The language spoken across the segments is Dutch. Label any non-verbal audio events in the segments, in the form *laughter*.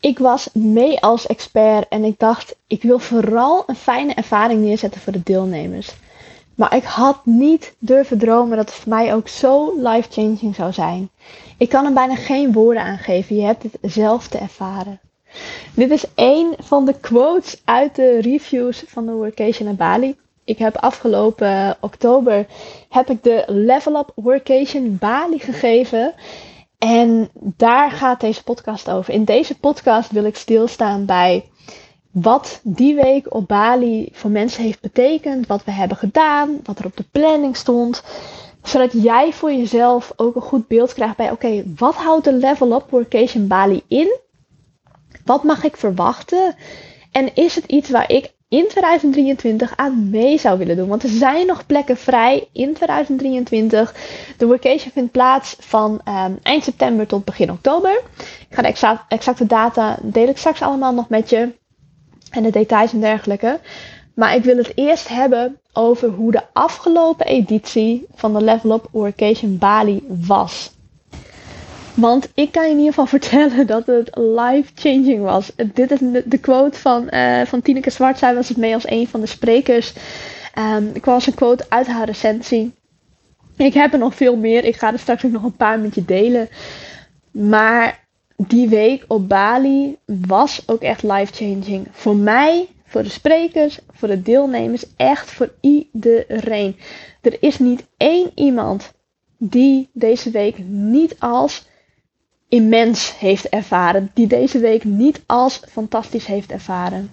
ik was mee als expert en ik dacht, ik wil vooral een fijne ervaring neerzetten voor de deelnemers. Maar ik had niet durven dromen dat het voor mij ook zo life-changing zou zijn. Ik kan er bijna geen woorden aan geven. Je hebt het zelf te ervaren. Dit is één van de quotes uit de reviews van de Workation in Bali. Ik heb afgelopen oktober heb ik de Level Up Workation Bali gegeven. En daar gaat deze podcast over. In deze podcast wil ik stilstaan bij wat die week op Bali voor mensen heeft betekend, wat we hebben gedaan, wat er op de planning stond. Zodat jij voor jezelf ook een goed beeld krijgt bij, oké, wat houdt de Level Up Workation Bali in? Wat mag ik verwachten? En is het iets waar ik in 2023 aan mee zou willen doen. Want er zijn nog plekken vrij in 2023. De workation vindt plaats van um, eind september tot begin oktober. Ik ga de exa exacte data deel ik straks allemaal nog met je. En de details en dergelijke. Maar ik wil het eerst hebben over hoe de afgelopen editie van de Level Up Workation Bali was. Want ik kan je in ieder geval *laughs* vertellen dat het life-changing was. Dit is de, quote van, uh, van Tineke Zwart. Zij was het mee als een van de sprekers. Um, ik was een quote uit haar recensie. Ik heb er nog veel meer. Ik ga er straks ook nog een paar met je delen. Maar die week op Bali was ook echt life-changing. Voor mij, voor de sprekers, voor de deelnemers. Echt voor iedereen. Er is niet één iemand die deze week niet als immens heeft ervaren, die deze week niet als fantastisch heeft ervaren.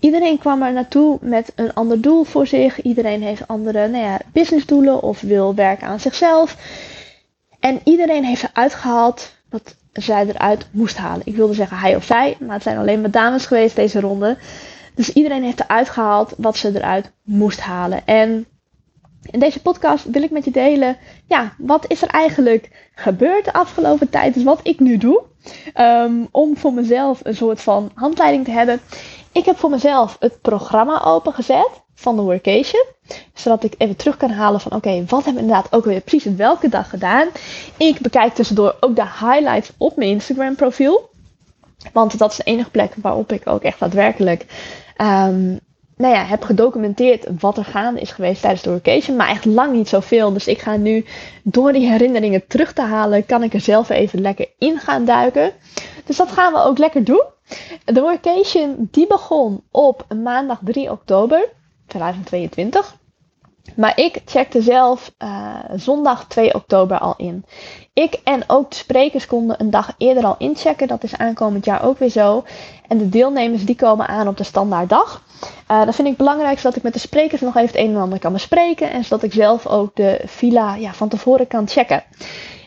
Iedereen kwam er naartoe met een ander doel voor zich. Iedereen heeft andere nou ja, businessdoelen of wil werken aan zichzelf. En iedereen heeft eruit gehaald wat zij eruit moest halen. Ik wilde zeggen hij of zij, maar het zijn alleen maar dames geweest deze ronde. Dus iedereen heeft eruit gehaald wat ze eruit moest halen. En in deze podcast wil ik met je delen, ja, wat is er eigenlijk gebeurd de afgelopen tijd? Dus wat ik nu doe, ehm, om voor mezelf een soort van handleiding te hebben. Ik heb voor mezelf het programma opengezet van de workation. Zodat ik even terug kan halen van oké, wat hebben we inderdaad ook weer precies welke dag gedaan. Ik bekijk tussendoor ook de highlights op mijn Instagram profiel. Want dat is de enige plek waarop ik ook echt daadwerkelijk um, nou ja, heb gedocumenteerd wat er gaande is geweest tijdens de vacation. Maar echt lang niet zoveel. Dus ik ga nu door die herinneringen terug te halen, kan ik er zelf even lekker in gaan duiken. Dus dat gaan we ook lekker doen. De workation die begon op maandag 3 oktober 2022. Maar ik checkte zelf uh, zondag 2 oktober al in. Ik en ook de sprekers konden een dag eerder al inchecken. Dat is aankomend jaar ook weer zo. En de deelnemers die komen aan op de standaard dag. Uh, dat vind ik belangrijk, zodat ik met de sprekers nog even het een en ander kan bespreken. En zodat ik zelf ook de villa ja, van tevoren kan checken.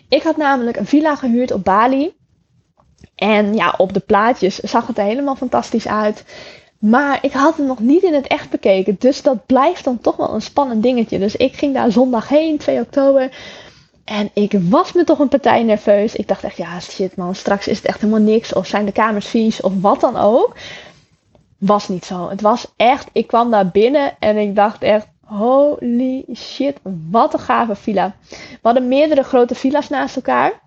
Ik had namelijk een villa gehuurd op Bali. En ja, op de plaatjes zag het er helemaal fantastisch uit. Maar ik had het nog niet in het echt bekeken. Dus dat blijft dan toch wel een spannend dingetje. Dus ik ging daar zondag heen, 2 oktober. En ik was me toch een partij nerveus. Ik dacht echt, ja shit man, straks is het echt helemaal niks. Of zijn de kamers vies, of wat dan ook. Was niet zo. Het was echt, ik kwam daar binnen en ik dacht echt, holy shit, wat een gave villa. We hadden meerdere grote villa's naast elkaar.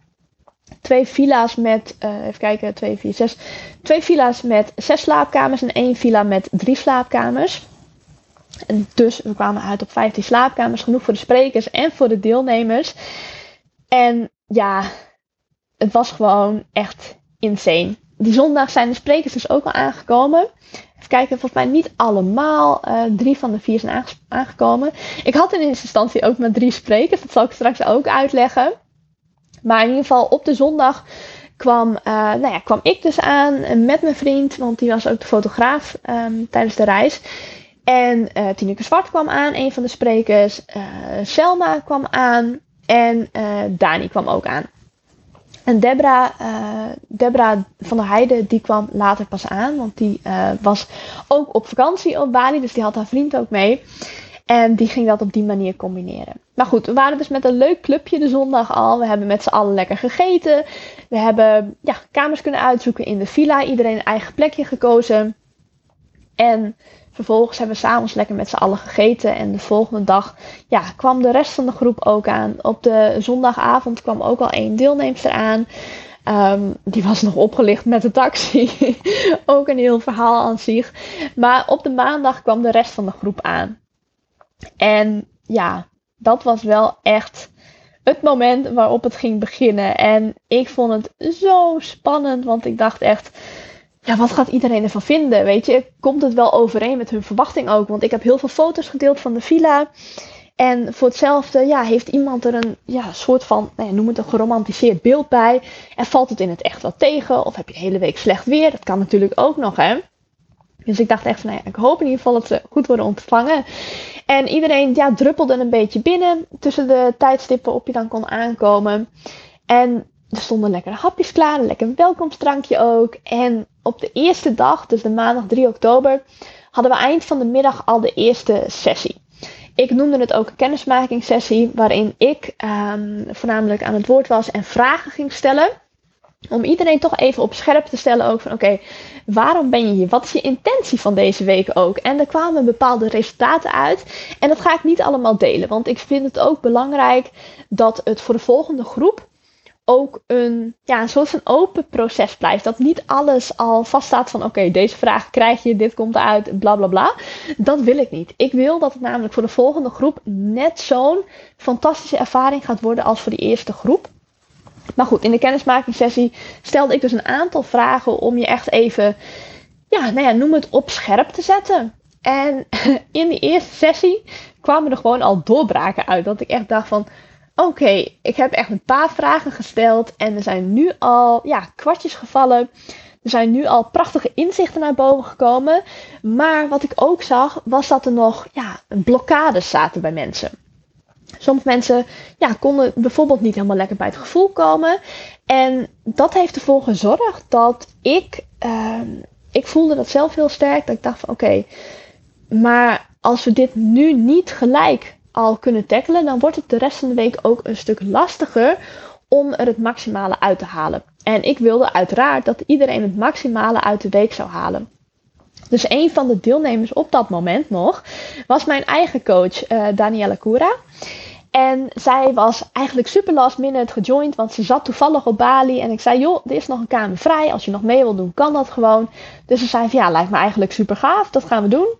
Twee villa's met, uh, even kijken, twee, vier, zes. Twee villa's met zes slaapkamers en één villa met drie slaapkamers. Dus we kwamen uit op 15 slaapkamers, genoeg voor de sprekers en voor de deelnemers. En ja, het was gewoon echt insane. Die zondag zijn de sprekers dus ook al aangekomen. Even kijken, volgens mij niet allemaal. Uh, drie van de vier zijn aangekomen. Ik had in eerste instantie ook maar drie sprekers. Dat zal ik straks ook uitleggen. Maar in ieder geval op de zondag kwam, uh, nou ja, kwam ik dus aan met mijn vriend. Want die was ook de fotograaf um, tijdens de reis. En uh, Tineke Zwart kwam aan, een van de sprekers. Uh, Selma kwam aan. En uh, Dani kwam ook aan. En Debra, Debra van der Heijden, die kwam later pas aan. Want die was ook op vakantie op Bali. Dus die had haar vriend ook mee. En die ging dat op die manier combineren. Maar goed, we waren dus met een leuk clubje de zondag al. We hebben met z'n allen lekker gegeten. We hebben ja, kamers kunnen uitzoeken in de villa. Iedereen een eigen plekje gekozen. En Vervolgens hebben we s'avonds lekker met z'n allen gegeten. En de volgende dag ja, kwam de rest van de groep ook aan. Op de zondagavond kwam ook al één deelnemster aan. Ehm, die was nog opgelicht met de taxi. *laughs* ook een heel verhaal aan zich. Maar op de maandag kwam de rest van de groep aan. En ja, dat was wel echt het moment waarop het ging beginnen. En ik vond het zo spannend, want ik dacht echt, ja, wat gaat iedereen ervan vinden? Weet je, komt het wel overeen met hun verwachting ook? Want ik heb heel veel foto's gedeeld van de villa. En voor hetzelfde, ja, heeft iemand er een ja, soort van, nou ja, noem het een geromantiseerd beeld bij. En valt het in het echt wel tegen? Of heb je de hele week slecht weer? Dat kan natuurlijk ook nog, hè. Dus ik dacht echt van, nou ja, ik hoop in ieder geval dat ze goed worden ontvangen. En iedereen ja, druppelde een beetje binnen tussen de tijdstippen op je dan kon aankomen. En er stonden lekkere hapjes klaar, een lekker welkomstdrankje ook. En op de eerste dag, dus de maandag 3 oktober, hadden we eind van de middag al de eerste sessie. Ik noemde het ook een kennismakingssessie, waarin ik um, voornamelijk aan het woord was en vragen ging stellen. Om iedereen toch even op scherp te stellen ook van oké, waarom ben je hier? Wat is je intentie van deze week ook? En er kwamen bepaalde resultaten uit. En dat ga ik niet allemaal delen, want ik vind het ook belangrijk dat het voor de volgende groep ook een, ja, een soort van open proces blijft. Dat niet alles al vaststaat van oké, deze vraag krijg je, dit komt eruit, bla bla bla. Dat wil ik niet. Ik wil dat het namelijk voor de volgende groep net zo'n fantastische ervaring gaat worden als voor die eerste groep. Maar goed, in de kennismakingssessie stelde ik dus een aantal vragen om je echt even, ja, nou ja, noem het op scherp te zetten. En *laughs* in die eerste sessie kwamen er gewoon al doorbraken uit. Dat ik echt dacht van, oké, ik heb echt een paar vragen gesteld en er zijn nu al, ja, kwartjes gevallen. Er zijn nu al prachtige inzichten naar boven gekomen. Maar wat ik ook zag, was dat er nog ja, blokkades zaten bij mensen. Sommige mensen ja, konden bijvoorbeeld niet helemaal lekker bij het gevoel komen. En dat heeft ervoor gezorgd dat ik, uh, ik voelde dat zelf heel sterk. Dat ik dacht van oké, maar als we dit nu niet gelijk al kunnen tackelen, dan wordt het de rest van de week ook een stuk lastiger om er het maximale uit te halen. En ik wilde uiteraard dat iedereen het maximale uit de week zou halen. Dus een van de deelnemers op dat moment nog was mijn eigen coach, uh, Daniela Koura. En zij was eigenlijk super last minute gejoind, want ze zat toevallig op Bali. En ik zei, joh, er is nog een kamer vrij. Als je nog mee wil doen, kan dat gewoon. Dus ze zei van, ja, lijkt me eigenlijk super gaaf. Dat gaan we doen.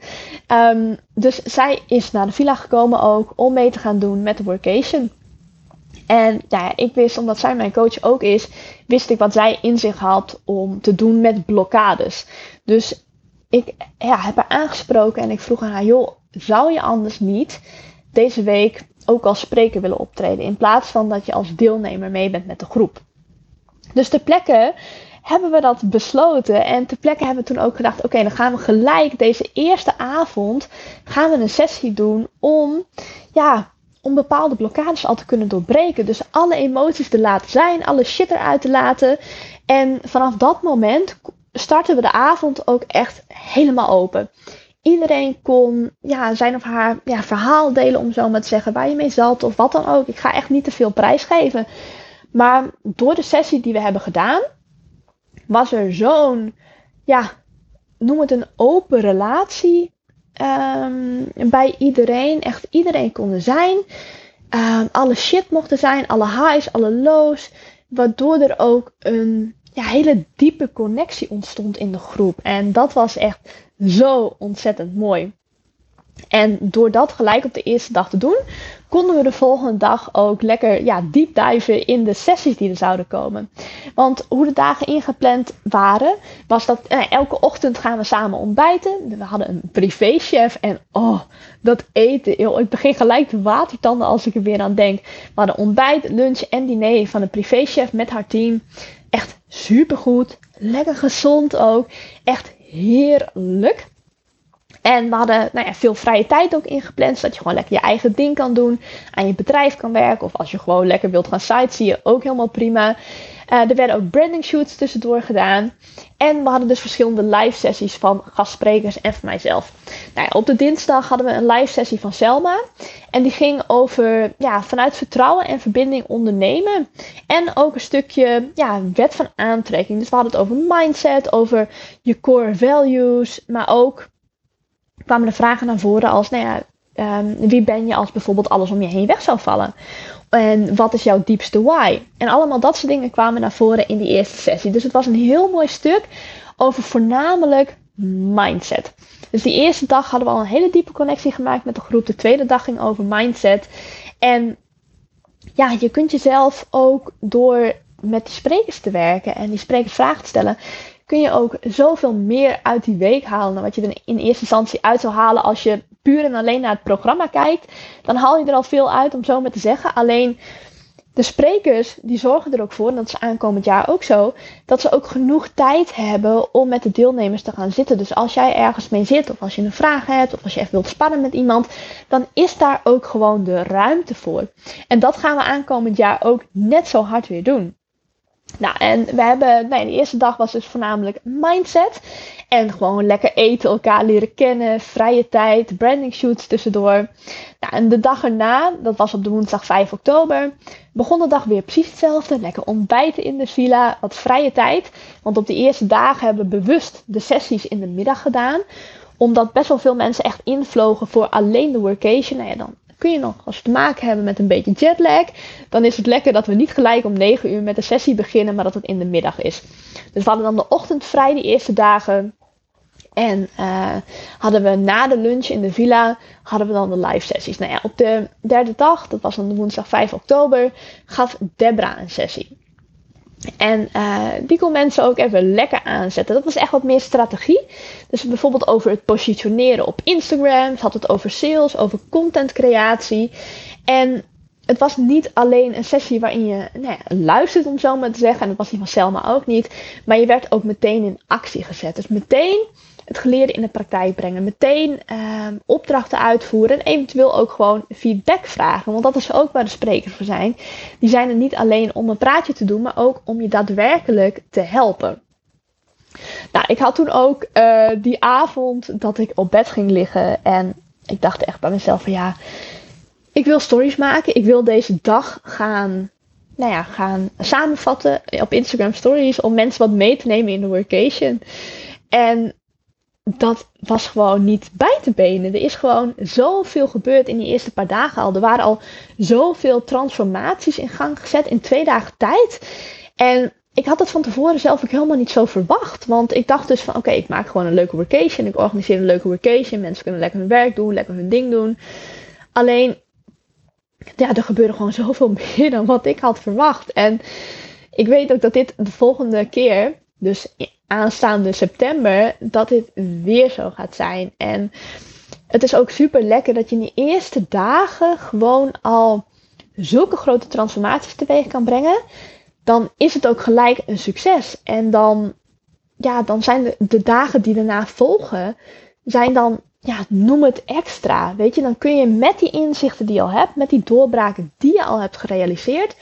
Um, dus zij is naar de villa gekomen ook om mee te gaan doen met de workation. En ja, ik wist, omdat zij mijn coach ook is, wist ik wat zij in zich had om te doen met blokkades. Dus ik ja, heb haar aangesproken en ik vroeg aan haar, joh, zou je anders niet deze week ook als spreker willen optreden. In plaats van dat je als deelnemer mee bent met de groep. Dus ter plekke hebben we dat besloten. En ter plekke hebben we toen ook gedacht: oké, dan gaan we gelijk deze eerste avond gaan we een sessie doen om ja, om bepaalde blokkades al te kunnen doorbreken. Dus alle emoties te laten zijn, alle shit eruit te laten. En vanaf dat moment starten we de avond ook echt helemaal open iedereen kon ja, zijn of haar ja, verhaal delen, om zo maar te zeggen, waar je mee zat of wat dan ook. Ik ga echt niet te veel prijs geven. Maar door de sessie die we hebben gedaan, was er zo'n, ja, noem het een open relatie um, bij iedereen. Echt iedereen kon zijn. Um, alle shit mochten zijn, alle highs, alle lows. Waardoor er ook een ja, hele diepe connectie ontstond in de groep. En dat was echt zo ontzettend mooi. En door dat gelijk op de eerste dag te doen, konden we de volgende dag ook lekker ja, diep diven in de sessies die er zouden komen. Want hoe de dagen ingepland waren, was dat eh, elke ochtend gaan we samen ontbijten. We hadden een privéchef en oh, dat eten. Ik begin gelijk te watertanden als ik er weer aan denk. We hadden ontbijt, lunch en diner van een privéchef met haar team. Echt supergoed, lekker gezond ook. Echt heerlijk. En we hadden nou ja, veel vrije tijd ook ingepland. Zodat je gewoon lekker je eigen ding kan doen. Aan je bedrijf kan werken. Of als je gewoon lekker wilt gaan sightseeën. Ook helemaal prima. Uh, er werden ook branding shoots tussendoor gedaan. En we hadden dus verschillende live sessies van gastsprekers en van mijzelf. Nou ja, op de dinsdag hadden we een live sessie van Selma. En die ging over ja, vanuit vertrouwen en verbinding ondernemen. En ook een stukje ja, wet van aantrekking. Dus we hadden het over mindset, over je core values. Maar ook kwamen de vragen naar voren als, nou ja, Ehm, wie ben je als bijvoorbeeld alles om je heen weg zou vallen? En wat is jouw diepste why? En allemaal dat soort dingen kwamen naar voren in die eerste sessie. Dus het was een heel mooi stuk over voornamelijk mindset. Dus die eerste dag hadden we al een hele diepe connectie gemaakt met de groep. De tweede dag ging over mindset. En ja, je kunt jezelf ook door met die sprekers te werken en die sprekers vragen te stellen, kun je ook zoveel meer uit die week halen dan wat je er in eerste instantie uit zou halen als je puur en alleen naar het programma kijkt. Dan haal je er al veel uit, om zo maar te zeggen. Alleen de sprekers die zorgen er ook voor, en dat is aankomend jaar ook zo, dat ze ook genoeg tijd hebben om met de deelnemers te gaan zitten. Dus als jij ergens mee zit, of als je een vraag hebt, of als je echt wilt spannen met iemand, dan is daar ook gewoon de ruimte voor. En dat gaan we aankomend jaar ook net zo hard weer doen. Nou, en we hebben, nee, de eerste dag was dus voornamelijk mindset. En gewoon lekker eten, elkaar leren kennen, vrije tijd, branding shoots tussendoor. Nou, en de dag erna, dat was op de woensdag 5 oktober, begon de dag weer precies hetzelfde. Lekker ontbijten in de villa, wat vrije tijd. Want op de eerste dagen hebben we bewust de sessies in de middag gedaan. Omdat best wel veel mensen echt invlogen voor alleen de workation. Nou ja, dan kun je nog, als we te maken hebben met een beetje jetlag, dan is het lekker dat we niet gelijk om 9 uur met de sessie beginnen, maar dat het in de middag is. Dus we hadden dan de ochtend vrij, die eerste dagen. En uh, hadden we na de lunch in de villa, hadden we dan de live sessies. Nou ja, op de derde dag, dat was dan woensdag 5 oktober, gaf Debra een sessie. En uh, die kon mensen ook even lekker aanzetten. Dat was echt wat meer strategie. Dus bijvoorbeeld over het positioneren op Instagram. Ze had het over sales, over contentcreatie. En het was niet alleen een sessie waarin je nou luistert, om zo maar te zeggen. En dat was die van Selma ook niet. Maar je werd ook meteen in actie gezet. Dus meteen het geleerde in de praktijk brengen. Meteen uh, opdrachten uitvoeren. En eventueel ook gewoon feedback vragen. Want dat is ook waar de sprekers voor zijn. Die zijn er niet alleen om een praatje te doen, maar ook om je daadwerkelijk te helpen. Nou, ik had toen ook uh, die avond dat ik op bed ging liggen. En ik dacht echt bij mezelf van ja, ik wil stories maken. Ik wil deze dag gaan nou ja, gaan samenvatten op Instagram Stories om mensen wat mee te nemen in de workation. En dat was gewoon niet bij te benen. Er is gewoon zoveel gebeurd in die eerste paar dagen al. Er waren al zoveel transformaties in gang gezet in twee dagen tijd. En ik had het van tevoren zelf ook helemaal niet zo verwacht. Want ik dacht dus van oké, ik maak gewoon een leuke workation. Ik organiseer een leuke workation. Mensen kunnen lekker hun werk doen, lekker hun ding doen. Alleen, ja, er gebeurde gewoon zoveel *laughs* meer dan wat ik had verwacht. En ik weet ook dat dit de volgende keer, dus aanstaande september dat dit weer zo gaat zijn. En het is ook super lekker dat je in die eerste dagen gewoon al zulke grote transformaties teweeg kan brengen. Dan is het ook gelijk een succes. En dan, ja, dan zijn de, de dagen die daarna volgen, zijn dan, ja, noem het extra. Weet je, dan kun je met die inzichten die je al hebt, met die doorbraken die je al hebt gerealiseerd,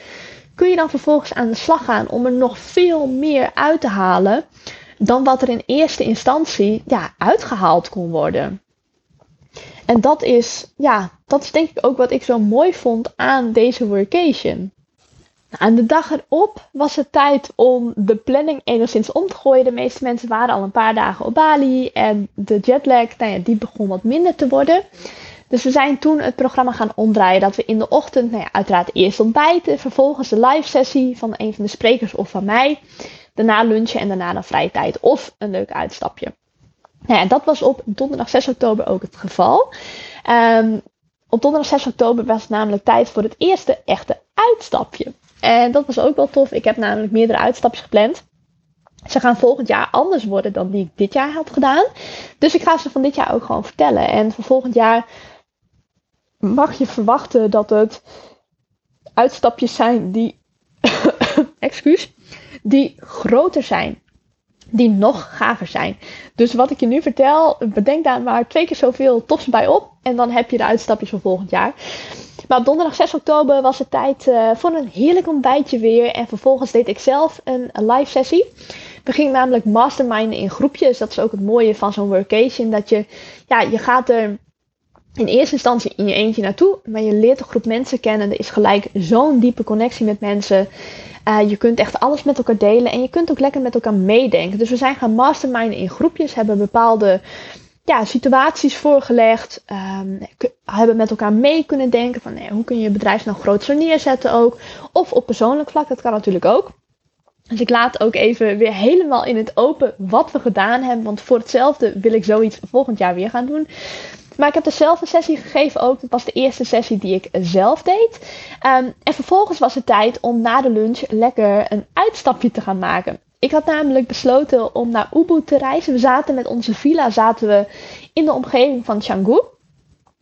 kun je dan vervolgens aan de slag gaan om er nog veel meer uit te halen dan wat er in eerste instantie ja, uitgehaald kon worden. En dat is, ja, dat is denk ik ook wat ik zo mooi vond aan deze workation. Aan de dag erop was het tijd om de planning enigszins om te gooien. De meeste mensen waren al een paar dagen op Bali en de jetlag, nou ja, die begon wat minder te worden. Dus we zijn toen het programma gaan omdraaien. Dat we in de ochtend, nou ja, uiteraard eerst ontbijten. Vervolgens de live sessie van een van de sprekers of van mij. Daarna lunchen en daarna een vrije tijd of een leuk uitstapje. Nou ja, dat was op donderdag 6 oktober ook het geval. Um, op donderdag 6 oktober was het namelijk tijd voor het eerste echte uitstapje. En dat was ook wel tof. Ik heb namelijk meerdere uitstapjes gepland. Ze gaan volgend jaar anders worden dan die ik dit jaar had gedaan. Dus ik ga ze van dit jaar ook gewoon vertellen. En voor volgend jaar mag je verwachten dat het uitstapjes zijn die. *coughs* excuus die groter zijn. Die nog gaver zijn. Dus wat ik je nu vertel, bedenk daar maar twee keer zoveel tofs bij op. En dan heb je de uitstapjes voor volgend jaar. Maar op donderdag 6 oktober was het tijd uh, voor een heerlijk ontbijtje weer. En vervolgens deed ik zelf een, live sessie. We gingen namelijk masterminden in groepjes. Dat is ook het mooie van zo'n workation. Dat je, ja, je gaat er in eerste instantie in je eentje naartoe. Maar je leert een groep mensen kennen. Er is gelijk zo'n diepe connectie met mensen. Uh, je kunt echt alles met elkaar delen en je kunt ook lekker met elkaar meedenken. Dus we zijn gaan masterminden in groepjes, hebben bepaalde ja, situaties voorgelegd. Um, hebben met elkaar mee kunnen denken van nee, hoe kun je je bedrijf nou groter neerzetten ook. Of op persoonlijk vlak, dat kan natuurlijk ook. Dus ik laat ook even weer helemaal in het open wat we gedaan hebben. Want voor hetzelfde wil ik zoiets volgend jaar weer gaan doen. Maar ik heb zelf een sessie gegeven ook. Dat was de eerste sessie die ik zelf deed. Um, en vervolgens was het tijd om na de lunch lekker een uitstapje te gaan maken. Ik had namelijk besloten om naar Ubud te reizen. We zaten met onze villa zaten we in de omgeving van Canggu.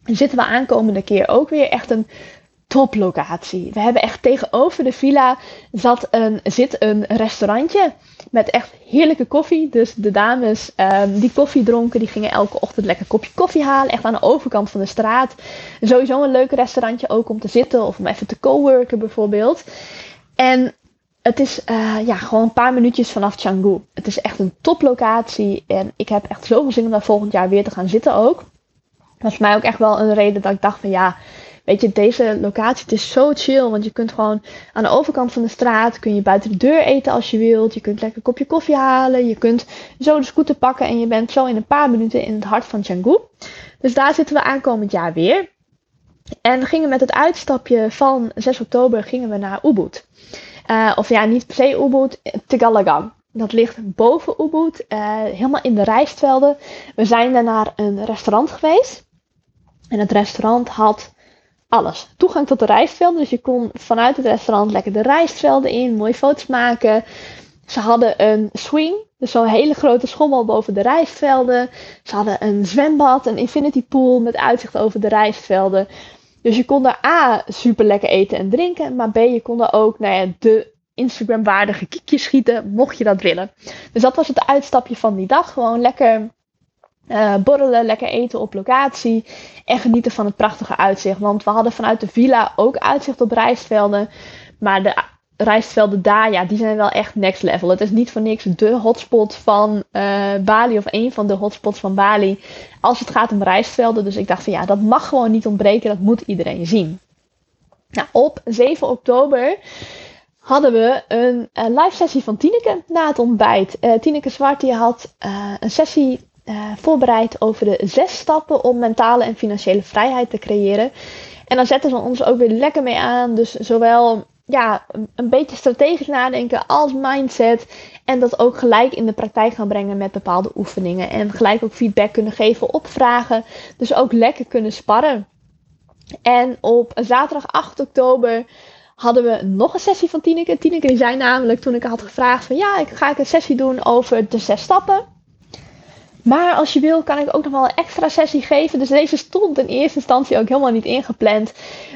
En zitten we aankomende keer ook weer echt een toplocatie. We hebben echt tegenover de villa zat een, zit een restaurantje met echt heerlijke koffie. Dus de dames um, die koffie dronken, die gingen elke ochtend lekker een kopje koffie halen. Echt aan de overkant van de straat. Sowieso een leuk restaurantje ook om te zitten of om even te coworken bijvoorbeeld. En het is uh, ja, gewoon een paar minuutjes vanaf Canggu. Het is echt een toplocatie. En ik heb echt zoveel zin om daar volgend jaar weer te gaan zitten ook. Dat was voor mij ook echt wel een reden dat ik dacht van ja, weet je, deze locatie, het is zo chill. Want je kunt gewoon aan de overkant van de straat, kun je buiten de deur eten als je wilt. Je kunt lekker een kopje koffie halen. Je kunt zo de scooter pakken en je bent zo in een paar minuten in het hart van Canggu. Dus daar zitten we aankomend jaar weer. En gingen met het uitstapje van 6 oktober gingen we naar Ubud. Uh, of ja, niet per se Ubud, Tegalagang. Dat ligt boven Ubud, uh, helemaal in de rijstvelden. We zijn daar naar een restaurant geweest. En het restaurant had alles. Toegang tot de rijstvelden. Dus je kon vanuit het restaurant lekker de rijstvelden in, mooie foto's maken. Ze hadden een swing, dus zo'n hele grote schommel boven de rijstvelden. Ze hadden een zwembad, een infinity pool met uitzicht over de rijstvelden. Dus je kon daar A, super lekker eten en drinken. Maar B, je kon daar ook nou ja, de Instagram-waardige kiekjes schieten, mocht je dat willen. Dus dat was het uitstapje van die dag. Gewoon lekker uh, borrelen, lekker eten op locatie. En genieten van het prachtige uitzicht. Want we hadden vanuit de villa ook uitzicht op rijstvelden. Maar de rijstvelden daar, ja, die zijn wel echt next level. Het is niet voor niks de hotspot van uh, Bali of een van de hotspots van Bali als het gaat om rijstvelden. Dus ik dacht van ja, dat mag gewoon niet ontbreken, dat moet iedereen zien. Nou, op 7 oktober hadden we een, een live sessie van Tineke na het ontbijt. Uh, Tineke Zwart die had een sessie voorbereid over de zes stappen om mentale en financiële vrijheid te creëren. En dan zetten ze ons ook weer lekker mee aan. Dus zowel ja, een beetje strategisch nadenken als mindset. En dat ook gelijk in de praktijk gaan brengen met bepaalde oefeningen. En gelijk ook feedback kunnen geven op vragen. Dus ook lekker kunnen sparren. En op zaterdag 8 oktober hadden we nog een sessie van Tineke. Tineke die zei namelijk toen ik had gevraagd van ja, ik ga ik een sessie doen over de zes stappen. Maar als je wil, kan ik ook nog wel een extra sessie geven. Dus deze stond in eerste instantie ook helemaal niet ingepland.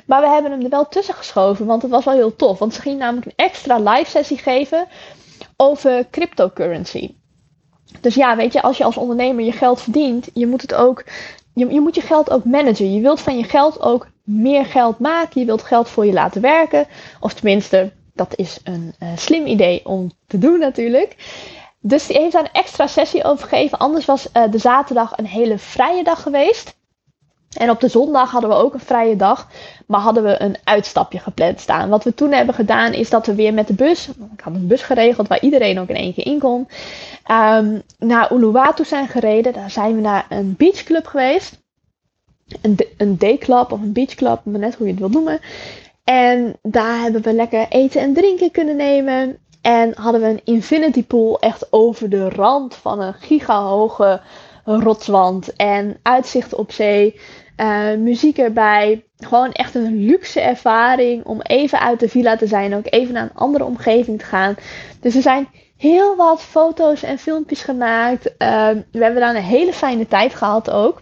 Maar we hebben hem er wel tussen geschoven, want het was wel heel tof. Want ze ging namelijk een extra live sessie geven over cryptocurrency. Dus ja, weet je, als je als ondernemer je geld verdient, je moet het ook, je, je moet je geld ook managen. Je wilt van je geld ook meer geld maken. Je wilt geld voor je laten werken. Of tenminste, dat is een uh, slim idee om te doen natuurlijk. Dus die heeft daar een extra sessie over gegeven. Anders was uh, de zaterdag een hele vrije dag geweest. En op de zondag hadden we ook een vrije dag, maar hadden we een uitstapje gepland staan. Wat we toen hebben gedaan is dat we weer met de bus, ik had een bus geregeld waar iedereen ook in één keer in kon, um, naar Uluwatu zijn gereden. Daar zijn we naar een beachclub geweest. Een, een dayclub of een beachclub, maar net hoe je het wilt noemen. En daar hebben we lekker eten en drinken kunnen nemen. En hadden we een infinity pool echt over de rand van een gigahoge rotswand. En uitzicht op zee. Uh, muziek erbij. Gewoon echt een luxe ervaring om even uit de villa te zijn. Ook even naar een andere omgeving te gaan. Dus er zijn heel wat foto's en filmpjes gemaakt. Uh, we hebben daar een hele fijne tijd gehad ook.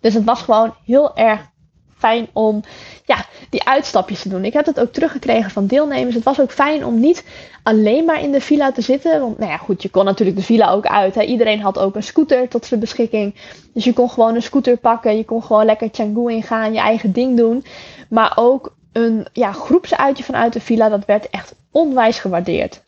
Dus het was gewoon heel erg fijn om ja, die uitstapjes te doen. Ik heb het ook teruggekregen van deelnemers. Het was ook fijn om niet alleen maar in de villa te zitten. Want nou ja, goed, je kon natuurlijk de villa ook uit. Hè. Iedereen had ook een scooter tot zijn beschikking. Dus je kon gewoon een scooter pakken. Je kon gewoon lekker Canggu ingaan, je eigen ding doen. Maar ook een ja, groepsuitje vanuit de villa, dat werd echt onwijs gewaardeerd.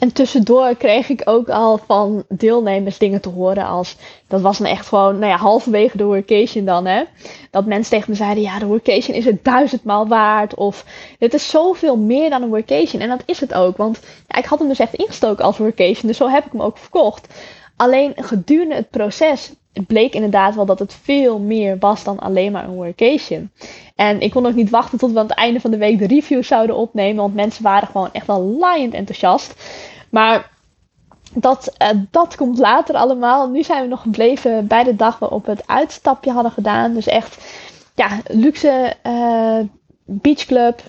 En tussendoor kreeg ik ook al van deelnemers dingen te horen als... Dat was dan echt gewoon, nou ja, halverwege de workation dan, hè. Dat mensen tegen me zeiden, ja, de workation is het duizendmaal waard. Of, dit is zoveel meer dan een workation. En dat is het ook, want ja, ik had hem dus echt ingestoken als workation. Dus zo heb ik hem ook verkocht. Alleen gedurende het proces bleek inderdaad wel dat het veel meer was dan alleen maar een workation. En ik kon ook niet wachten tot we aan het einde van de week de reviews zouden opnemen. Want mensen waren gewoon echt wel laaiend enthousiast. Maar dat, uh, dat komt later allemaal. Nu zijn we nog gebleven bij de dag waarop we het uitstapje hadden gedaan. Dus echt, ja, luxe uh, beachclub.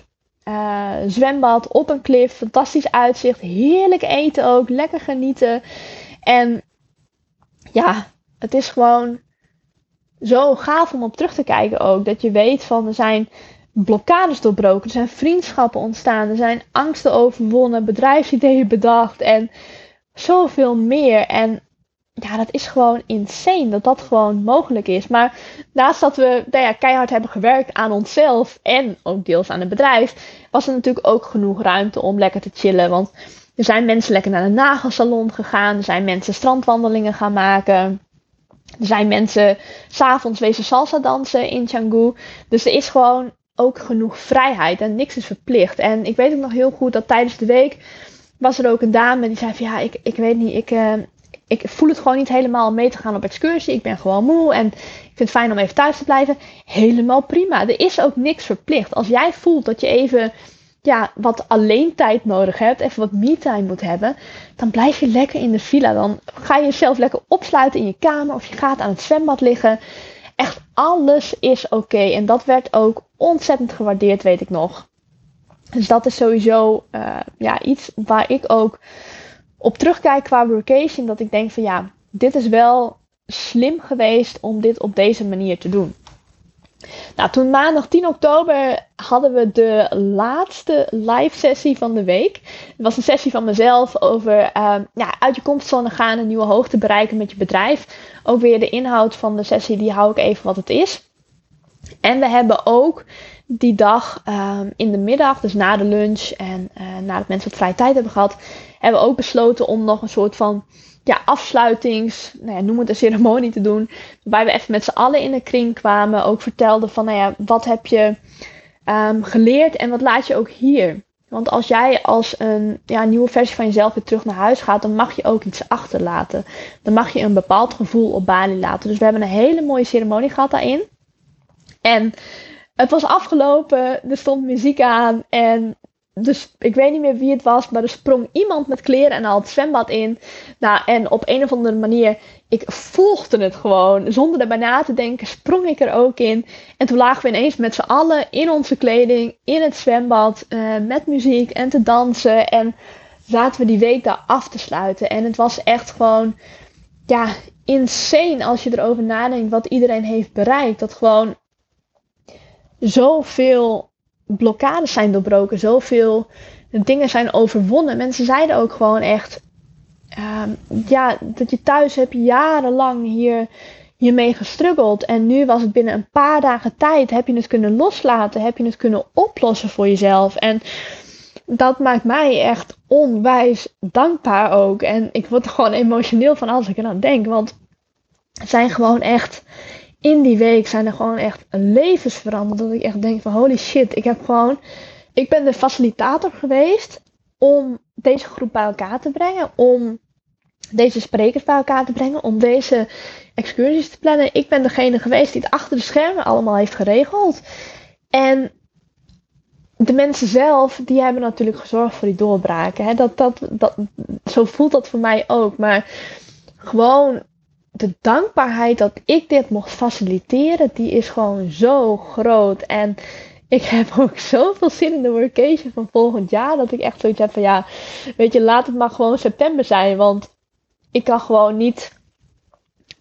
Uh, zwembad op een klif. Fantastisch uitzicht. Heerlijk eten ook. Lekker genieten. En ja, het is gewoon zo gaaf om op terug te kijken ook. Dat je weet van er zijn blokkades doorbroken. Er zijn vriendschappen ontstaan. Er zijn angsten overwonnen. Bedrijfsideeën bedacht. En zoveel meer. En ja, dat is gewoon insane dat dat gewoon mogelijk is. Maar naast dat we nou ja, keihard hebben gewerkt aan onszelf en ook deels aan het bedrijf, was er natuurlijk ook genoeg ruimte om lekker te chillen. Want er zijn mensen lekker naar de nagelsalon gegaan. Er zijn mensen strandwandelingen gaan maken. Er zijn mensen s'avonds wezen salsa dansen in Canggu. Dus er is gewoon ook genoeg vrijheid en niks is verplicht. En ik weet ook nog heel goed dat tijdens de week was er ook een dame die zei van ja, ik, ik weet niet, ik, uh, ik voel het gewoon niet helemaal om mee te gaan op excursie. Ik ben gewoon moe en ik vind het fijn om even thuis te blijven. Helemaal prima. Er is ook niks verplicht. Als jij voelt dat je even ja, wat alleen tijd nodig hebt, even wat me-time moet hebben, dan blijf je lekker in de villa. Dan ga je jezelf lekker opsluiten in je kamer of je gaat aan het zwembad liggen. Echt alles is oké. En dat werd ook ontzettend gewaardeerd, weet ik nog. Dus dat is sowieso uh, ja, iets waar ik ook op terugkijk qua workation. Dat ik denk van ja, dit is wel slim geweest om dit op deze manier te doen. Nou, toen maandag 10 oktober hadden we de laatste live sessie van de week. Het was een sessie van mezelf over uh, ja, uit je comfortzone gaan, een nieuwe hoogte bereiken met je bedrijf. Ook weer de inhoud van de sessie, die hou ik even wat het is. En we hebben ook die dag um, in de middag, dus na de lunch en uh, nadat mensen wat vrije tijd hebben gehad, hebben we ook besloten om nog een soort van ja, afsluitings, nou ja, noem het een ceremonie te doen. Waarbij we even met z'n allen in de kring kwamen. Ook vertelden van, nou ja, wat heb je um, geleerd en wat laat je ook hier? Want als jij als een ja, nieuwe versie van jezelf weer terug naar huis gaat, dan mag je ook iets achterlaten. Dan mag je een bepaald gevoel op Bali laten. Dus we hebben een hele mooie ceremonie gehad daarin. En het was afgelopen, er stond muziek aan en dus ik weet niet meer wie het was, maar er sprong iemand met kleren en al het zwembad in. Nou, en op een of andere manier, ik volgde het gewoon. Zonder erbij na te denken, sprong ik er ook in. En toen lagen we ineens met z'n allen in onze kleding, in het zwembad, uh, met muziek en te dansen. En zaten we die week daar af te sluiten. En het was echt gewoon, ja, insane als je erover nadenkt wat iedereen heeft bereikt. Dat gewoon zoveel blokkades zijn doorbroken, zoveel dingen zijn overwonnen. Mensen zeiden ook gewoon echt, um, ja, dat je thuis hebt jarenlang hier hiermee gestruggeld. En nu was het binnen een paar dagen tijd, heb je het kunnen loslaten, heb je het kunnen oplossen voor jezelf. En dat maakt mij echt onwijs dankbaar ook. En ik word er gewoon emotioneel van als ik er aan denk. Want het zijn gewoon echt in die week zijn er gewoon echt levens veranderd. Dat ik echt denk van holy shit, ik heb gewoon. Ik ben de facilitator geweest om deze groep bij elkaar te brengen. Om deze sprekers bij elkaar te brengen. Om deze excursies te plannen. Ik ben degene geweest die het achter de schermen allemaal heeft geregeld. En de mensen zelf, die hebben natuurlijk gezorgd voor die doorbraken. Hè? Dat, dat, dat, zo voelt dat voor mij ook. Maar gewoon de dankbaarheid dat ik dit mocht faciliteren, die is gewoon zo groot. En ik heb *laughs* ook zoveel zin in de workation van volgend jaar. Dat ik echt zoiets heb van ja, weet je, laat het maar gewoon september zijn. Want ik kan gewoon niet,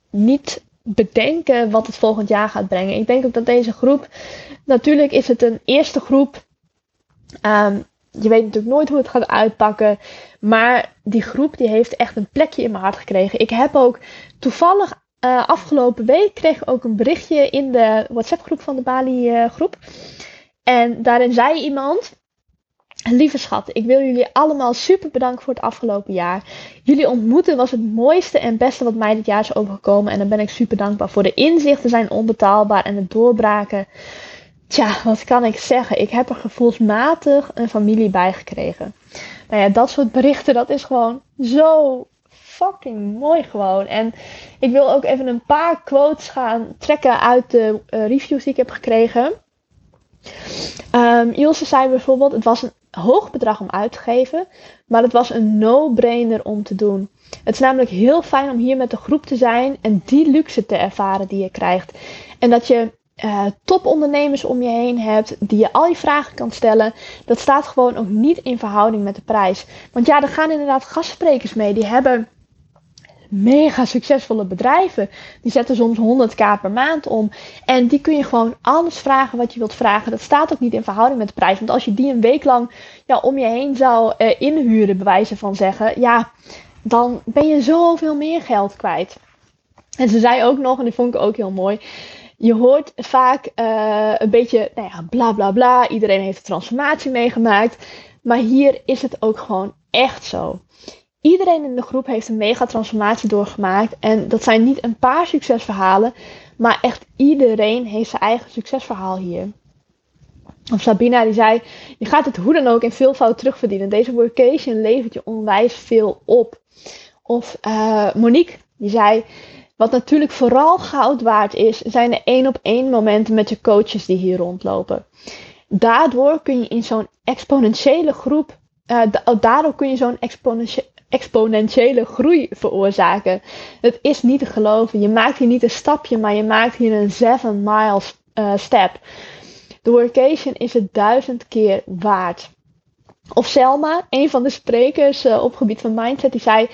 niet bedenken wat het volgend jaar gaat brengen. Ik denk ook dat deze groep, natuurlijk is het een eerste groep. Um, je weet natuurlijk nooit hoe het gaat uitpakken. Maar die groep die heeft echt een plekje in mijn hart gekregen. Ik heb ook toevallig uh, afgelopen week kreeg ik ook een berichtje in de WhatsApp groep van de Bali uh, groep. En daarin zei iemand. Lieve schat, ik wil jullie allemaal super bedanken voor het afgelopen jaar. Jullie ontmoeten was het mooiste en beste wat mij dit jaar is overgekomen. En daar ben ik super dankbaar voor. De inzichten zijn onbetaalbaar en het doorbraken Tja, wat kan ik zeggen? Ik heb er gevoelsmatig een familie bij gekregen. Nou ja, dat soort berichten, dat is gewoon zo fucking mooi gewoon. En ik wil ook even een paar quotes gaan trekken uit de uh, reviews die ik heb gekregen. Um, Ilse zei bijvoorbeeld, het was een hoog bedrag om uit te geven, maar het was een no-brainer om te doen. Het is namelijk heel fijn om hier met de groep te zijn en die luxe te ervaren die je krijgt. En dat je uh, topondernemers om je heen hebt, die je al je vragen kan stellen, dat staat gewoon ook niet in verhouding met de prijs. Want ja, er gaan inderdaad gastsprekers mee, die hebben mega succesvolle bedrijven. Die zetten soms 100k per maand om. En die kun je gewoon alles vragen wat je wilt vragen. Dat staat ook niet in verhouding met de prijs. Want als je die een week lang ja, om je heen zou uh, inhuren, bij wijze van zeggen, ja, dan ben je zoveel meer geld kwijt. En ze zei ook nog, en die vond ik ook heel mooi. Je hoort vaak uh, een beetje, nou ja, bla bla bla. Iedereen heeft een transformatie meegemaakt. Maar hier is het ook gewoon echt zo. Iedereen in de groep heeft een mega transformatie doorgemaakt. En dat zijn niet een paar succesverhalen, maar echt iedereen heeft zijn eigen succesverhaal hier. Of Sabina die zei, je gaat het hoe dan ook in veelvoud terugverdienen. Deze workation levert je onwijs veel op. Of uh, Monique die zei, wat natuurlijk vooral goud waard is, zijn de één op één momenten met je coaches die hier rondlopen. Daardoor kun je in zo'n exponentiële groep, uh, daardoor kun je zo'n exponentiële groei veroorzaken. Het is niet te geloven. Je maakt hier niet een stapje, maar je maakt hier een 7 miles uh, step. De workation is het duizend keer waard. Of Selma, een van de sprekers uh, op gebied van mindset, die zei: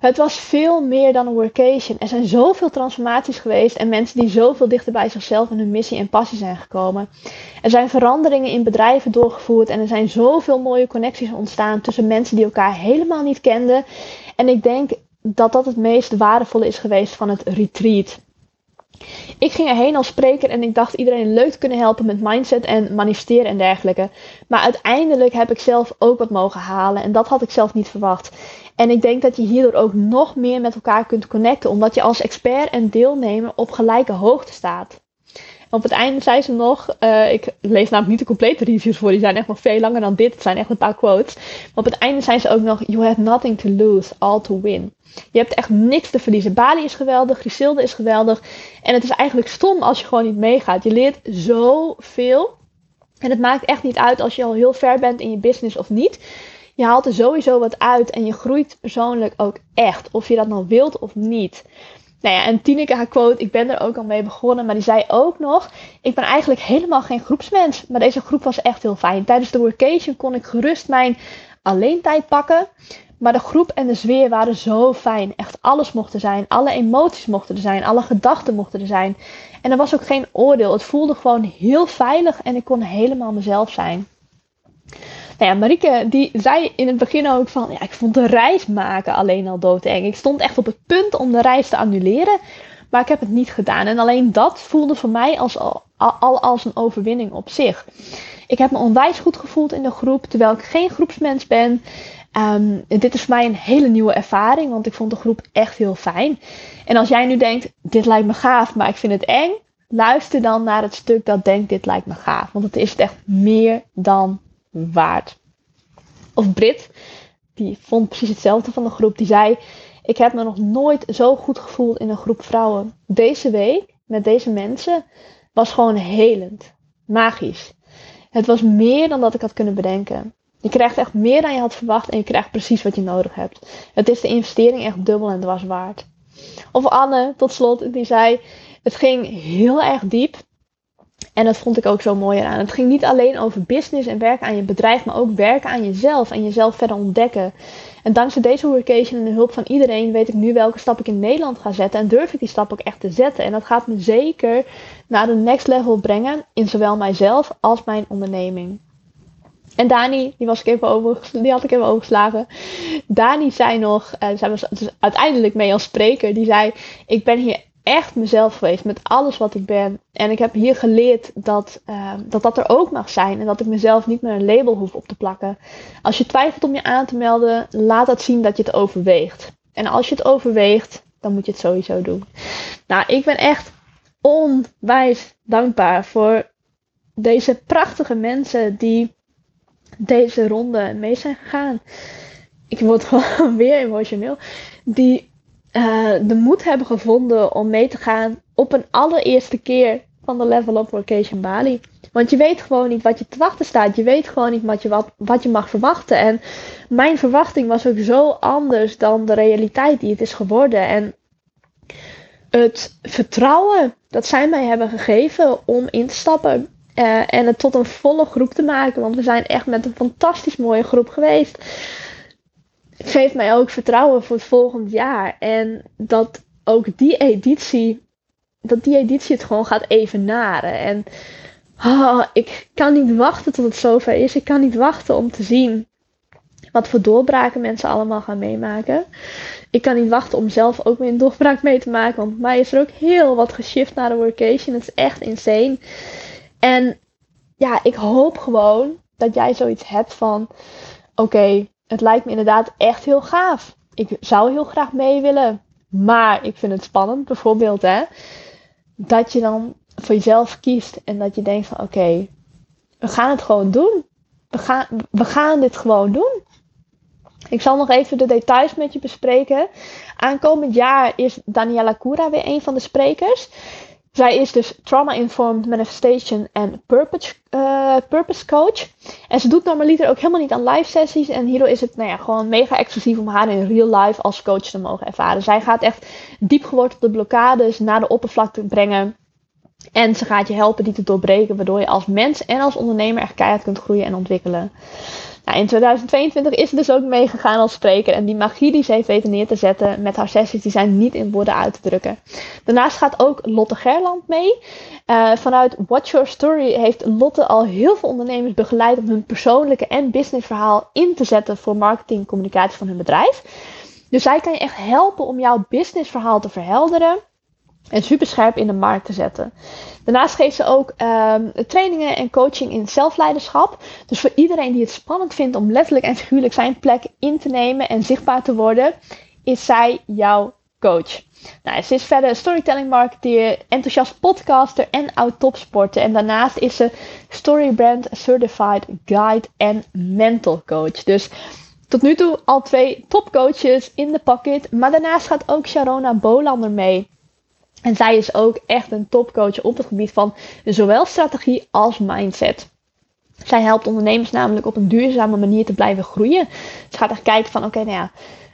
het was veel meer dan een workation. Er zijn zoveel transformaties geweest en mensen die zoveel dichter bij zichzelf en hun missie en passie zijn gekomen. Er zijn veranderingen in bedrijven doorgevoerd en er zijn zoveel mooie connecties ontstaan tussen mensen die elkaar helemaal niet kenden. En ik denk dat dat het meest waardevolle is geweest van het retreat. Ik ging erheen als spreker en ik dacht iedereen leuk te kunnen helpen met mindset en manifesteren en dergelijke. Maar uiteindelijk heb ik zelf ook wat mogen halen en dat had ik zelf niet verwacht. En ik denk dat je hierdoor ook nog meer met elkaar kunt connecten, omdat je als expert en deelnemer op gelijke hoogte staat. Op het einde zei ze nog, uh, ik lees namelijk niet de complete reviews voor, die zijn echt nog veel langer dan dit. Het zijn echt een paar quotes. Maar op het einde zei ze ook nog, you have nothing to lose, all to win. Je hebt echt niks te verliezen. Bali is geweldig, Griselde is geweldig. En het is eigenlijk stom als je gewoon niet meegaat. Je leert zoveel. En het maakt echt niet uit als je al heel ver bent in je business of niet je haalt er sowieso wat uit en je groeit persoonlijk ook echt. Of je dat nou wilt of niet. Nou ja, en Tineke haar quote, ik ben er ook al mee begonnen, maar die zei ook nog, ik ben eigenlijk helemaal geen groepsmens, maar deze groep was echt heel fijn. Tijdens de workation kon ik gerust mijn alleen tijd pakken, maar de groep en de sfeer waren zo fijn. Echt alles mocht er zijn, alle emoties mochten er zijn, alle gedachten mochten er zijn. En er was ook geen oordeel, het voelde gewoon heel veilig en ik kon helemaal mezelf zijn. Nou ja, Marieke die zei in het begin ook van, ja, ik vond de reis maken alleen al doodeng. Ik stond echt op het punt om de reis te annuleren, maar ik heb het niet gedaan. En alleen dat voelde voor mij als, al, al als een overwinning op zich. Ik heb me onwijs goed gevoeld in de groep, terwijl ik geen groepsmens ben. Um, dit is voor mij een hele nieuwe ervaring, want ik vond de groep echt heel fijn. En als jij nu denkt, dit lijkt me gaaf, maar ik vind het eng, luister dan naar het stuk dat denkt, dit lijkt me gaaf. Want het is echt meer dan waard. Of Brit, die vond precies hetzelfde van de groep. Die zei: Ik heb me nog nooit zo goed gevoeld in een groep vrouwen. Deze week met deze mensen was gewoon helend. Magisch. Het was meer dan dat ik had kunnen bedenken. Je krijgt echt meer dan je had verwacht en je krijgt precies wat je nodig hebt. Het is de investering echt dubbel en dwars waard. Of Anne, tot slot, die zei: Het ging heel erg diep. En dat vond ik ook zo mooi eraan. Het ging niet alleen over business en werken aan je bedrijf, maar ook werken aan jezelf en jezelf verder ontdekken. En dankzij deze workation en de hulp van iedereen weet ik nu welke stap ik in Nederland ga zetten. En durf ik die stap ook echt te zetten. En dat gaat me zeker naar de next level brengen in zowel mijzelf als mijn onderneming. En Dani, die, was ik even over, die had ik even overgeslagen. Dani zei nog, uh, zij was dus uiteindelijk mee als spreker, die zei: Ik ben hier echt mezelf geweest met alles wat ik ben. En ik heb hier geleerd dat, uh, dat dat er ook mag zijn. En dat ik mezelf niet meer een label hoef op te plakken. Als je twijfelt om je aan te melden, laat dat zien dat je het overweegt. En als je het overweegt, dan moet je het sowieso doen. Nou, ik ben echt onwijs dankbaar voor deze prachtige mensen die deze ronde mee zijn gegaan. ik word *laughs* gewoon weer emotioneel, die uh, de moed hebben gevonden om mee te gaan op een allereerste keer van de Level Up Vacation Bali. Want je weet gewoon niet wat je te wachten staat. Je weet gewoon niet wat je, wat, wat je mag verwachten. En mijn verwachting was ook zo anders dan de realiteit die het is geworden. En het vertrouwen dat zij mij hebben gegeven om in te stappen. Uh, en het tot een volle groep te maken. Want we zijn echt met een fantastisch mooie groep geweest. Geeft mij ook vertrouwen voor het volgend jaar. En dat ook die editie. Dat die editie het gewoon gaat evenaren. En oh, ik kan niet wachten tot het zover is. Ik kan niet wachten om te zien wat voor doorbraken mensen allemaal gaan meemaken. Ik kan niet wachten om zelf ook weer een doorbraak mee te maken. Want mij is er ook heel wat geshift naar de workation. Het is echt insane. En ja, ik hoop gewoon dat jij zoiets hebt van: oké, het lijkt me inderdaad echt heel gaaf. Ik zou heel graag mee willen. Maar ik vind het spannend, bijvoorbeeld, hè. Dat je dan voor jezelf kiest en dat je denkt van oké, we gaan het gewoon doen. We gaan, we gaan dit gewoon doen. Ik zal nog even de details met je bespreken. Aankomend jaar is Daniela Cura weer een van de sprekers. Zij is dus Trauma-Informed Manifestation en purpose, uh, purpose Coach. En ze doet normaliter ook helemaal niet aan live sessies. En hierdoor is het nou ja, gewoon mega exclusief om haar in real life als coach te mogen ervaren. Zij gaat echt diep gewortelde blokkades naar de oppervlakte brengen. En ze gaat je helpen die te doorbreken, waardoor je als mens en als ondernemer echt keihard kunt groeien en ontwikkelen. Nou, in 2022 is ze dus ook meegegaan als spreker. En die magie die ze heeft weten neer te zetten met haar sessies, die zijn niet in woorden uit te drukken. Daarnaast gaat ook Lotte Gerland mee. Uh, vanuit Watch Your Story heeft Lotte al heel veel ondernemers begeleid om hun persoonlijke en businessverhaal in te zetten voor marketing en communicatie van hun bedrijf. Dus zij kan je echt helpen om jouw businessverhaal te verhelderen en super scherp in de markt te zetten. Daarnaast geeft ze ook um, trainingen en coaching in zelfleiderschap. Dus voor iedereen die het spannend vindt om letterlijk en figuurlijk zijn plek in te nemen en zichtbaar te worden, is zij jouw coach. Nou, ze is verder storytelling marketeer, enthousiast podcaster en oud topsporter. En daarnaast is ze Storybrand Certified Guide en Mental Coach. Dus tot nu toe al twee topcoaches in de pocket. Maar daarnaast gaat ook Sharona Bolander mee. En zij is ook echt een topcoach op het gebied van zowel strategie als mindset. Zij helpt ondernemers namelijk op een duurzame manier te blijven groeien. Ze gaat echt kijken van oké, nou ja,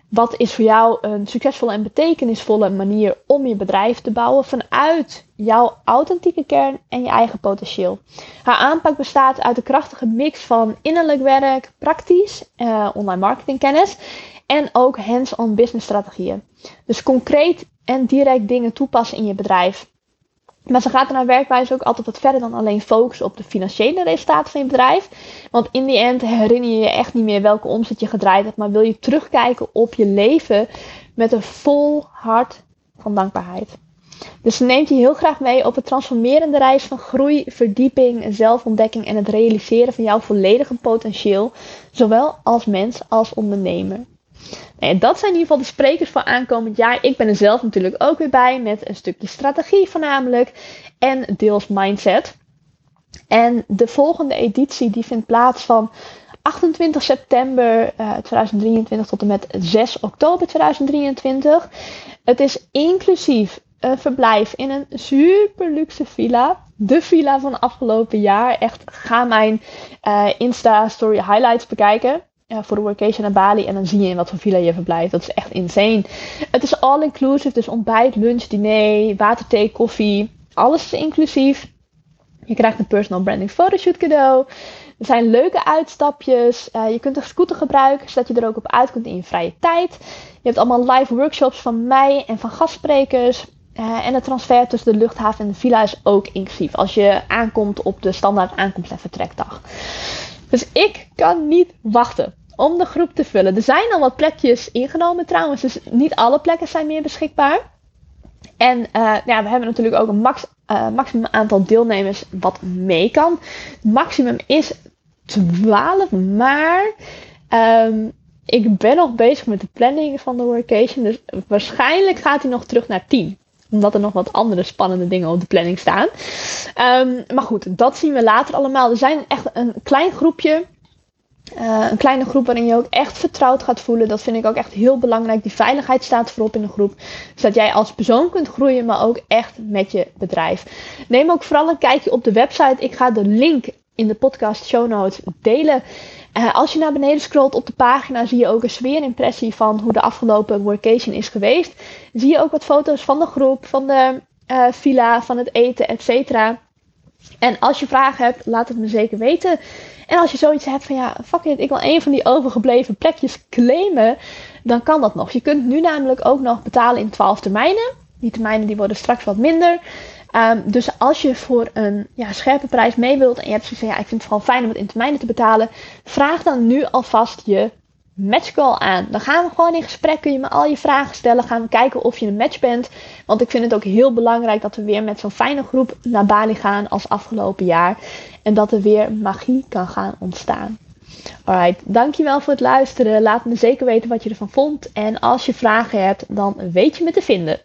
wat is voor jou een succesvolle en betekenisvolle manier om je bedrijf te bouwen vanuit jouw authentieke kern en je eigen potentieel. Haar aanpak bestaat uit een krachtige mix van innerlijk werk, praktisch, uh, online marketingkennis en ook hands-on business strategieën. Dus concreet en direct dingen toepassen in je bedrijf. Maar ze gaat in haar werkwijze ook altijd wat verder dan alleen focussen op de financiële resultaten van je bedrijf. Want in die end herinner je je echt niet meer welke omzet je gedraaid hebt. Maar wil je terugkijken op je leven met een vol hart van dankbaarheid. Dus ze neemt je heel graag mee op het transformerende reis van groei, verdieping, zelfontdekking en het realiseren van jouw volledige potentieel. Zowel als mens als ondernemer. En dat zijn in ieder geval de sprekers voor aankomend jaar. Ik ben er zelf natuurlijk ook weer bij met een stukje strategie voornamelijk en deels mindset. En de volgende editie die vindt plaats van 28 september 2023 eh, tot en met 6 oktober 2023. Het is inclusief een verblijf in een super luxe villa. De villa van afgelopen jaar. Echt, ga mijn uh, Insta story highlights bekijken voor de workation naar Bali. En dan zie je in wat voor villa je verblijft. Dat is echt insane. Het is all inclusive. Dus ontbijt, lunch, diner, water, thee, koffie. Alles is inclusief. Je krijgt een personal branding photoshoot cadeau. Er zijn leuke uitstapjes. Uh, je kunt een scooter gebruiken, zodat je er ook op uit kunt in je vrije tijd. Je hebt allemaal live workshops van mij en van gastsprekers. Uh, en de transfer tussen de luchthaven en de villa is ook inclusief. Als je aankomt op de standaard aankomst- en vertrekdag. Dus ik kan niet wachten om de groep te vullen. Er zijn al wat plekjes ingenomen trouwens, dus niet alle plekken zijn meer beschikbaar. En uh, ja, we hebben natuurlijk ook een max, uh, maximum aantal deelnemers wat mee kan. Het maximum is 12, maar um, ik ben nog bezig met de planning van de workation. Dus waarschijnlijk gaat hij nog terug naar 10 omdat er nog wat andere spannende dingen op de planning staan. Um, maar goed, dat zien we later allemaal. Er zijn echt een klein groepje Uh, een kleine groep waarin je ook echt vertrouwd gaat voelen. Dat vind ik ook echt heel belangrijk. Die veiligheid staat voorop in de groep. Zodat jij als persoon kunt groeien, maar ook echt met je bedrijf. Neem ook vooral een kijkje op de website. Ik ga de link in de podcast show notes delen. Uh, als je naar beneden scrolt op de pagina, zie je ook een sfeerimpressie van hoe de afgelopen workation is geweest. Zie je ook wat foto's van de groep, van de uh, villa, van het eten, etc. En als je vragen hebt, laat het me zeker weten. En als je zoiets hebt van ja, fuck it, ik wil een van die overgebleven plekjes claimen, dan kan dat nog. Je kunt nu namelijk ook nog betalen in 12 termijnen. Die termijnen die worden straks wat minder. Um, dus als je voor een ja, scherpe prijs mee wilt en je hebt zoiets van ja, ik vind het vooral fijn om het in termijnen te betalen, vraag dan nu alvast je matchcall aan. Dan gaan we gewoon in gesprek, kun je me al je vragen stellen, gaan we kijken of je een match bent. Want ik vind het ook heel belangrijk dat we weer met zo'n fijne groep naar Bali gaan als afgelopen jaar. En dat er weer magie kan gaan ontstaan. Alright, dankjewel voor het luisteren. Laat me zeker weten wat je ervan vond. En als je vragen hebt, dan weet je me te vinden.